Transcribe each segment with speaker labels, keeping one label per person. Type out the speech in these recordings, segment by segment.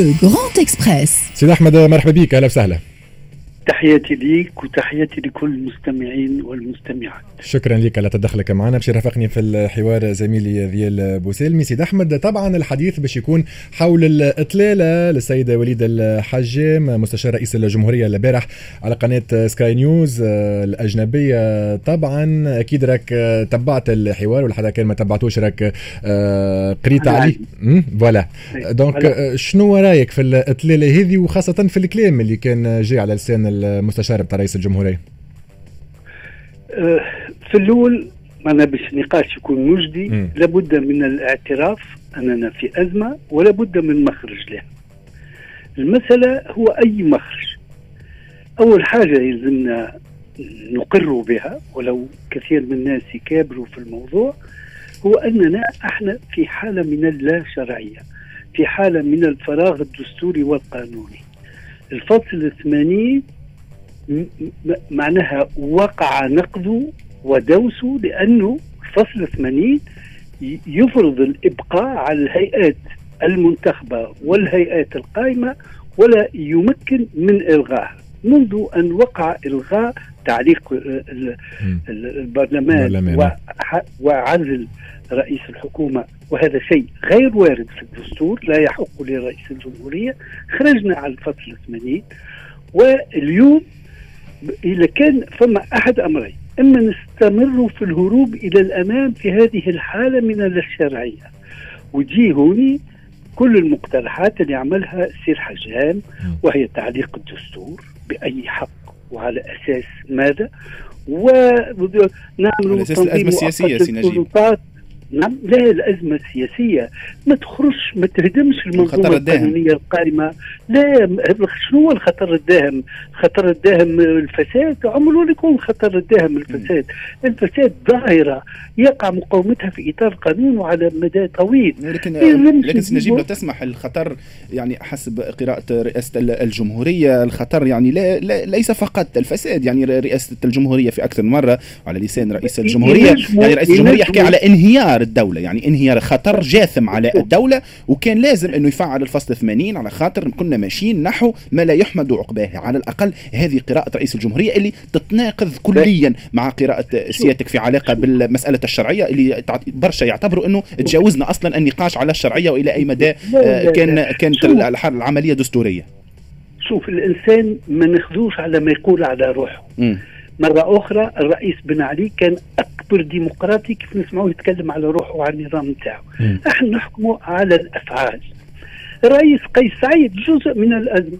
Speaker 1: Le Grand Express.
Speaker 2: سيد أحمد مرحبا بك أهلا وسهلا
Speaker 3: تحياتي ليك وتحياتي لكل المستمعين والمستمعات.
Speaker 2: شكرا لك على تدخلك معنا. باش يرافقني في الحوار زميلي ذيال بوسيلمي. سيد أحمد طبعا الحديث باش يكون حول الإطلالة للسيد وليد الحجام مستشار رئيس الجمهورية البارح على قناة سكاي نيوز الأجنبية. طبعا أكيد راك تبعت الحوار ولا حدا كان ما تبعتوش؟ راك آه، قريت عليه. voilà. donc شنو رايك في الإطلالة هذه وخاصة في الكلام اللي كان جاي على لسان المستشار بتاع رئيس الجمهورية؟
Speaker 3: أه، في الأول معنا باش النقاش يكون مجدي لابد من الاعتراف أننا في أزمة ولا بد من مخرج لها. المسألة هو أي مخرج. أول حاجة يلزمنا نقر بها ولو كثير من الناس يكابروا في الموضوع هو أننا إحنا في حالة من اللا شرعية في حالة من الفراغ الدستوري والقانوني الفصل 80 معناها وقع نقضه ودوسه لأنه فصل 80 يفرض الإبقاء على الهيئات المنتخبة والهيئات القائمة ولا يمكن من إلغائها منذ أن وقع إلغاء تعليق البرلمان وعزل رئيس الحكومة وهذا شيء غير وارد في الدستور لا يحق لرئيس الجمهورية. خرجنا على الفصل 80 واليوم إذا كان فما أحد أمرين إما نستمر في الهروب إلى الأمام في هذه الحالة من الشرعية وتجي هوني كل المقترحات اللي عملها سير حجام وهي تعليق الدستور بأي حق وعلى أساس ماذا؟ ونعمل
Speaker 4: تنظيم السياسية سي نجيب.
Speaker 3: نعم لا الازمه السياسيه ما تخرجش ما تهدمش المنظومة القانونية القائمة. لا شنو هو الخطر الداهم؟ الخطر الداهم الفساد؟ عمره يكون خطر الداهم الفساد، الفساد ظاهره يقع مقاومتها في إطار القانون وعلى مدى طويل.
Speaker 4: لكن لكن نجيب لو تسمح الخطر يعني حسب قراءة رئاسة الجمهورية الخطر يعني لا, لا ليس فقط الفساد يعني رئاسة الجمهورية في أكثر من مرة على لسان رئيس الجمهورية يعني رئيس الجمهورية يحكي على انهيار انهيار الدولة يعني انهيار خطر جاثم على الدولة وكان لازم إنه يفعل الفصل 80 على خاطر كنا ماشيين نحو ما لا يحمد عقباه. على الأقل هذه قراءة رئيس الجمهورية اللي تتناقض كليا مع قراءة سيادتك في علاقة بالمسألة الشرعية اللي برشا يعتبروا إنه تجاوزنا أصلا النقاش على الشرعية وإلى أي مدى كان كانت العملية دستورية.
Speaker 3: شوف الإنسان ما ناخذوش على ما يقول على روحه. م. مرة أخرى الرئيس بن علي كان أكبر ديمقراطي كيف نسمعوه يتكلم على روحه وعلى النظام نتاعو. إحنا نحكموا على الأفعال. الرئيس قيس سعيد جزء من الأزمة.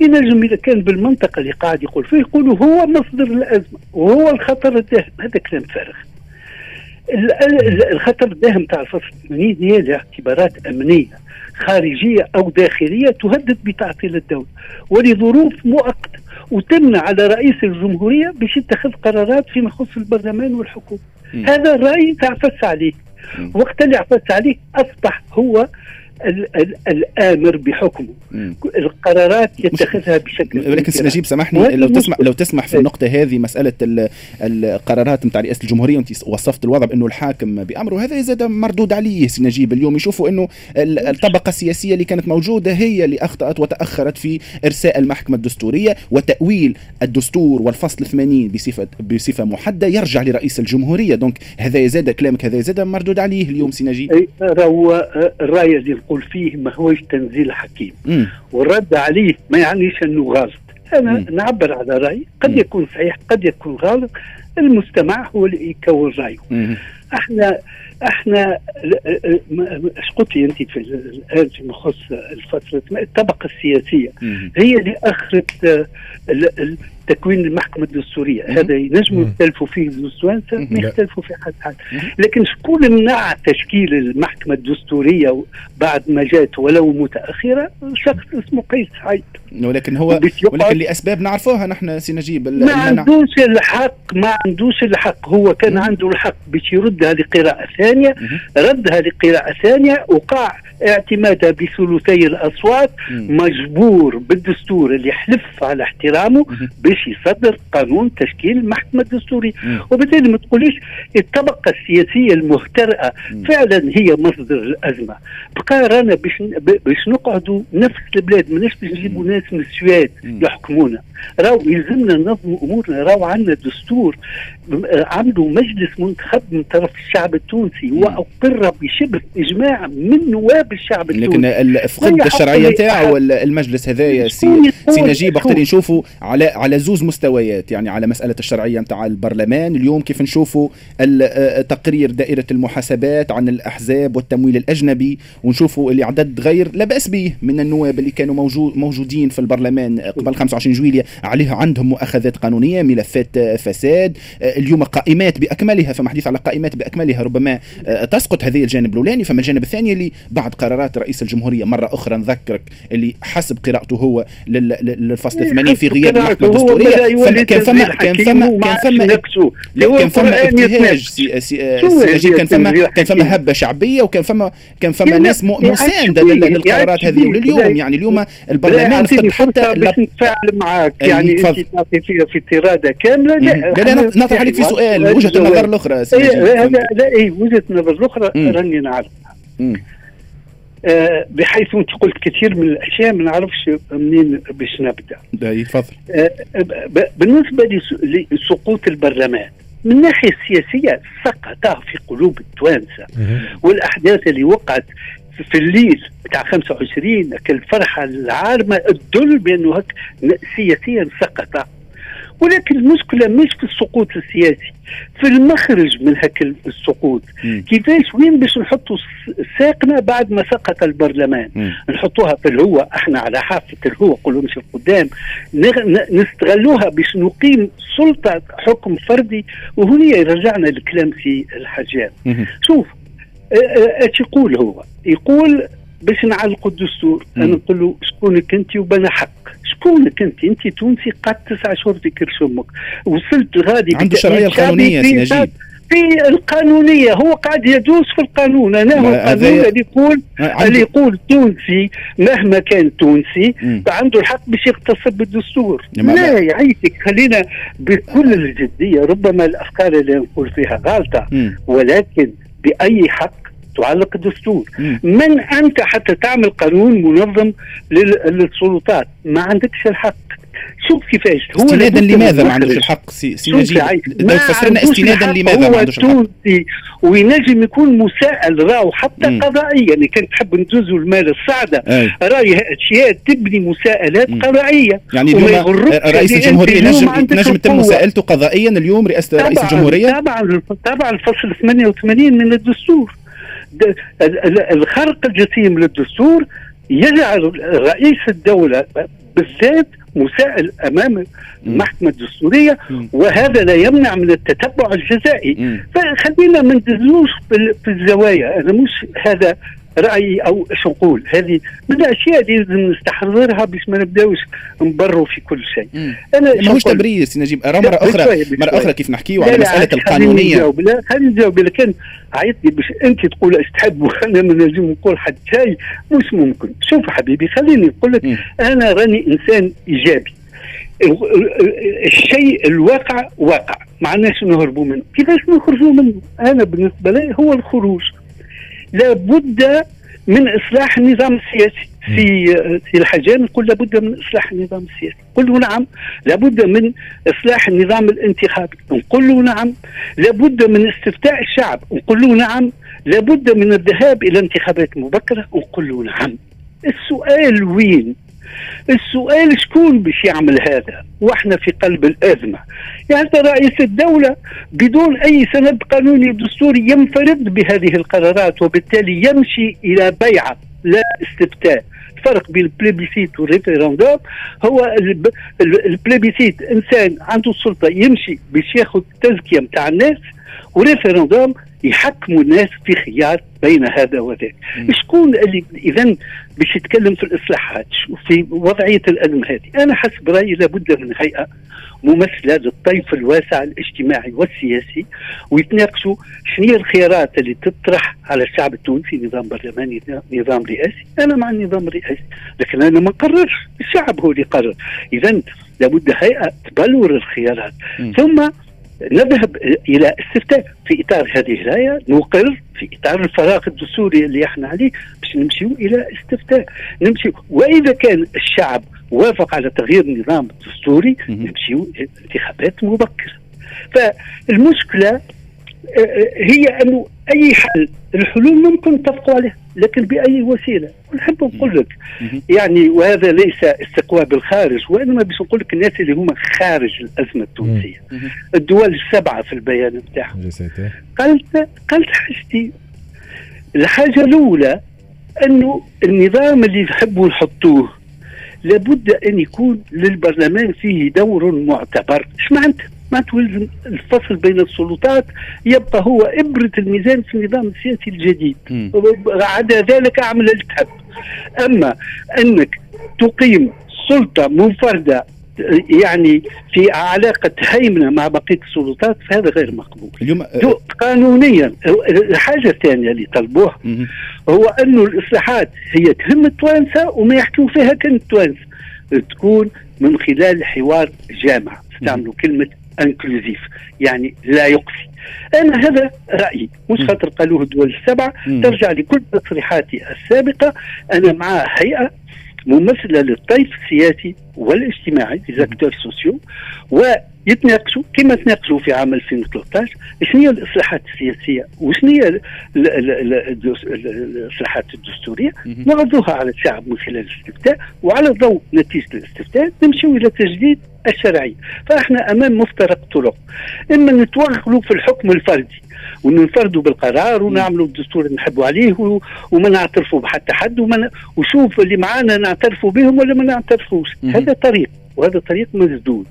Speaker 3: ينجم إذا كان بالمنطقة اللي قاعد يقول فيه يقولوا هو مصدر الأزمة وهو الخطر الداهم هذا كلام فارغ. الخطر الداهم تاع الفصل 80 هي الاعتبارات أمنية خارجية أو داخلية تهدد بتعطيل الدولة. ولظروف مؤقتة. وتمنع على رئيس الجمهورية باش يتخذ قرارات فيما يخص البرلمان والحكومة. هذا الرأي تعفس عليه. وقت اللي عفس عليه أصبح هو الآمر بحكمه. القرارات يتخذها بشكل
Speaker 4: ولكن نجيب سامحني لو تسمح لو تسمح في النقطة هذه مسألة القرارات نتاع رئاسة الجمهورية أنت وصفت الوضع بأنه الحاكم بأمره هذا زاد مردود عليه سي نجيب. اليوم يشوفوا أنه الطبقة السياسية اللي كانت موجودة هي اللي أخطأت وتأخرت في إرساء المحكمة الدستورية وتأويل الدستور والفصل 80 بصفه بصفة محددة يرجع لرئيس الجمهورية. donc هذا زاد كلامك هذا زاد مردود عليه اليوم سي نجيب.
Speaker 3: هو الراي اللي نقول فيه ما هوش تنزيل حكيم. والرد عليه ما يعنيش أنه غلط. أنا مم. نعبر على رايي قد مم. يكون صحيح قد يكون غلط. المستمع هو اللي يكون رأيه. إحنا إحنا إيش قلتي أنت في الآن فيما يخص الفترة؟ الطبقة السياسية. هي اللي اخرت تكوين المحكمة الدستورية. هذا ينجموا يختلفوا فيه النسوانسة ما يختلفوا في حد حد. لكن شكون منع تشكيل المحكمة الدستورية بعد ما جات ولو متأخرة شخص اسمه قيس سعيد
Speaker 4: ولكن هو ولكن لأسباب نعرفوها نحن سي نجيب
Speaker 3: ما عندوش الحق ما عندوش الحق. هو كان عنده الحق باش يردها لقراءة ثانية ردها لقراءة ثانية وقع اعتمادها بثلثي الأصوات مجبور بالدستور اللي حلف على احترامه باش يصدر قانون تشكيل المحكمه الدستوريه وبالتالي ما تقوليش الطبقة السياسية المهترئة فعلا هي مصدر الأزمة. بقى رانا باش باش نقعدوا نفس البلاد ماناش باش نجيبوا ناس من السويد يحكمونا. راهو يلزمنا ننظموا أمورنا. راهو عندنا دستور عملوا مجلس منتخب من طرف الشعب التونسي واقر بشبه إجماع من نواب الشعب
Speaker 4: التونسي. لكن فقد الشرعيه نتاعو المجلس هذايا سي, سي نجيب وقت نشوفوا على على زوز مستويات يعني على مسألة الشرعية نتاع البرلمان. اليوم كيف نشوفوا تقرير دائرة المحاسبات عن الأحزاب والتمويل الأجنبي ونشوفوا اللي عدد غير لا بأس به من النواب اللي كانوا موجود موجودين في البرلمان قبل 25 جويلية عليه عندهم مؤاخذات قانونية ملفات فساد. اليوم قائمات بأكملها فما حديث على قائمات بأكملها ربما تسقط هذه الجانب الأولاني فما الجانب الثاني اللي بعد قرارات رئيس الجمهورية. مرة أخرى نذكرك اللي حسب قراءته هو للفصل 80 في غياب المحكمه الدستورية. كان فما كان فما كان فما كان فما ابتهاج كان فما كان فما هبة شعبية وكان فما كان فما ناس مساندة للقرارات هذه ولليوم يعني اليوم البرلمان
Speaker 3: فقد حتى نتفاعل معك. يعني انت في اطراده كاملة
Speaker 4: لا لا نطرح عليك في سؤال وجهة النظر الأخرى
Speaker 3: لا اي وجهة النظر الأخرى راني نعرفها. آه بحيث أنت قلت كثير من الأشياء ما نعرفش منين باش نبدأ.
Speaker 4: تفضل.
Speaker 3: آه بالنسبة لسقوط البرلمان من الناحيه السياسيه سقط في قلوب التوانسة والأحداث اللي وقعت في الليل بتاع 25 الفرحه العارمة تدل بأنه هك سياسيا سقط ولكن المشكلة مش في السقوط السياسي في المخرج من هك السقوط. كيفاش؟ وين باش نحطوا ساقنا بعد ما سقط البرلمان؟ م. نحطوها في الهوة إحنا على حافة الهوة قولوا مش القدام. نستغلوها باش نقيم سلطة حكم فردي وهنا يرجعنا الكلام في الحجام شوف إيش يقول هو؟ يقول باش نعلقوا الدستور. أنا نقول له شكونك انت وبنا حق. شكونك انت انت تونسي قعدت تسع شهور في كرش أمك وصلت غادي
Speaker 4: عنده الشرعيه القانونيه سي نجيب.
Speaker 3: في القانونية. هو قاعد يدوس في القانون. أنا هو القانون اللي يقول اللي يقول تونسي مهما كان تونسي عنده الحق باش يغتصب بالدستور لا يعيشك خلينا بكل الجدية. ربما الأفكار اللي نقول فيها غلطه ولكن بأي حق تعلق الدستور. من أنت حتى تعمل قانون منظم للسلطات؟ ما عندكش الحق. شوف كيفاش.
Speaker 4: هو استنادا لماذا ما عندوش الحق سي, نجيب؟ لو فسرنا استنادا لماذا ما عندوش الحق؟
Speaker 3: وينجم يكون مسائل راهو حتى مم. قضائيا. يعني كان تحب ندوزوا المال الصعدة راهي اشياء تبني مساءلات مم. قضائية.
Speaker 4: يعني اليوم رئيس الجمهورية نجم نجم تتم مساءلته قضائيا. اليوم رئاسه رئيس الجمهورية؟
Speaker 3: طبعا طبعا الفصل 88 من الدستور. الخرق الجسيم للدستور يجعل رئيس الدولة بالذات مسائل أمام المحكمة الدستورية وهذا لا يمنع من التتبع الجزائي. فخلينا ما ندزوش في الزوايا. أنا مش هذا رايي أو إيش نقول. هذه من الأشياء اللي لازم نستحضرها باش ما نبداوش نبروا في كل شيء.
Speaker 4: أنا ماهوش تبرير سي نجيب مرة أخرى مرة أخرى كيف نحكيو على مسألة
Speaker 3: القانونية. لا خليني نجاوب. لكن عيطني باش أنت تقول إيش تحب وأنا ما نجم نقول حد شيء مش ممكن. شوف حبيبي خليني نقول لك أنا راني إنسان إيجابي. الشيء الواقع واقع. ما عندناش نهربوا منه. كيفاش نخرجوا منه؟ أنا بالنسبة لي هو الخروج. لابد من إصلاح النظام السياسي. في في الحجام نقول لابد من إصلاح النظام السياسي. نقول له نعم لابد من إصلاح النظام الانتخابي. نقول له نعم لابد من استفتاء الشعب. نقول له نعم لابد من الذهاب إلى انتخابات مبكرة. نقول له نعم. السؤال وين؟ السؤال شكون باش يعمل هذا؟ وإحنا في قلب الأزمة. يعني رئيس الدولة بدون أي سند قانوني دستوري ينفرد بهذه القرارات وبالتالي يمشي إلى بيعة لا استفتاء. الفرق بين ال plébiscite وال référendum هو ال plébiscite إنسان عنده السلطة يمشي باش ياخذ التزكيه نتاع الناس و référendum يحكموا الناس في خيار بين هذا وذاك. شكون اللي إذا باش يتكلم في الإصلاحات وفي وضعية الأزمة هذه أنا حسب رأيي لابد من هيئة ممثلة للطيف الواسع الاجتماعي والسياسي ويتناقشوا شنو الخيارات اللي تطرح على الشعب التونسي نظام برلماني نظام رئاسي. أنا مع النظام الرئاسي لكن أنا ما قررش. الشعب هو اللي قرر. إذا لابد هيئة تبلور الخيارات. ثم نذهب إلى استفتاء في إطار هذه الهيئه نقر في إطار الفراغ الدستوري اللي إحنا عليه باش نمشيو إلى استفتاء. نمشي وإذا كان الشعب وافق على تغيير النظام الدستوري نمشيو انتخابات مبكرة. فالمشكلة آه، آه، هي أنه أي حل. الحلول ممكن نتفقوا عليها لكن بأي وسيلة. ونحب نقول لك يعني وهذا ليس استقواء بالخارج وإنما باش نقول لك الناس اللي هما خارج الأزمة التونسية. الدول السبعة في البيان بتاعهم قالت قالت حاجتين الحاجة الأولى أنه النظام اللي يحبوا يحطوه لابد أن يكون للبرلمان فيه دور معتبر. إيش معناتها؟ ما تولزم الفصل بين السلطات يبقى هو إبرة الميزان في النظام السياسي الجديد. عدا ذلك أعمل التهب أما أنك تقيم سلطة منفردة يعني في علاقة هيمنة مع بقية السلطات فهذا غير مقبول. اليوم قانونيا الحاجة الثانية اللي طلبوها هو أنه الإصلاحات هي تهم التوانسة وما يحكوا فيها كان التوانسة. تكون من خلال حوار جامع. استعملوا كلمة inclusive يعني لا يقصي أنا هذا رأيي. مش خاطر قالوه الدول السبعه ترجع لكل تصريحاتي السابقة. أنا مع هيئة ممثلة للطيف السياسي والاجتماعي acteurs sociaux ويتناقشوا كما تناقشوا في عام 2013 شنو هي الإصلاحات السياسية؟ وشنو هي الإصلاحات الدستورية؟ نعرضوها على الشعب من خلال الاستفتاء وعلى ضوء نتيجة الاستفتاء نمشيو إلى تجديد الشرعي فإحنا أمام مفترق طرق. إما نتوغلوا في الحكم الفردي وننفردوا بالقرار ونعملوا الدستور اللي نحبوا عليه وما نعترفوا بحتى حد وما وشوف اللي معانا نعترفوا بهم ولا ما نعترفوش. هذا طريق. وهذا طريق مسدود.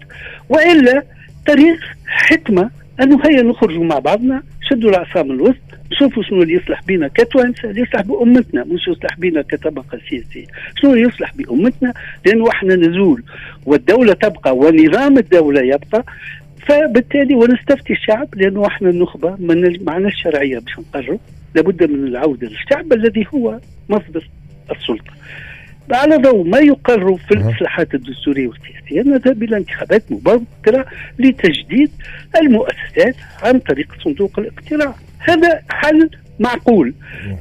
Speaker 3: وإلا طريق حكمه أنه هيا نخرجوا مع بعضنا شدوا العصا من الوسط نشوفوا شنو اللي يصلح بينا كتوانسة اللي يصلح بأمتنا مش يصلح بينا كطبقة سياسية. شنو اللي يصلح بأمتنا؟ لأنه إحنا نزول والدولة تبقى ونظام الدولة يبقى فبالتالي ونستفتي الشعب لأنه إحنا النخبه من معنا الشرعيه باش نقرر لابد من العودة للشعب الذي هو مصدر السلطة. على ضوء ما يقر في الإصلاحات الدستورية والسياسية نذهب إلى انتخابات مبكره لتجديد المؤسسات عن طريق صندوق الاقتراع. هذا حل معقول.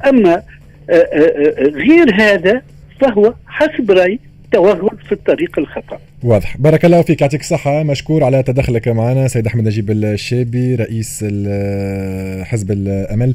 Speaker 3: أما آه، آه، آه، غير هذا فهو حسب رايي توغل في الطريق الخطأ.
Speaker 2: واضح. بارك الله فيك. يعطيك الصحة. مشكور على تدخلك معنا سيد أحمد نجيب الشابي رئيس حزب الأمل.